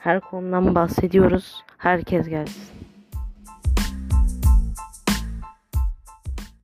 Her konudan bahsediyoruz. Herkes gelsin.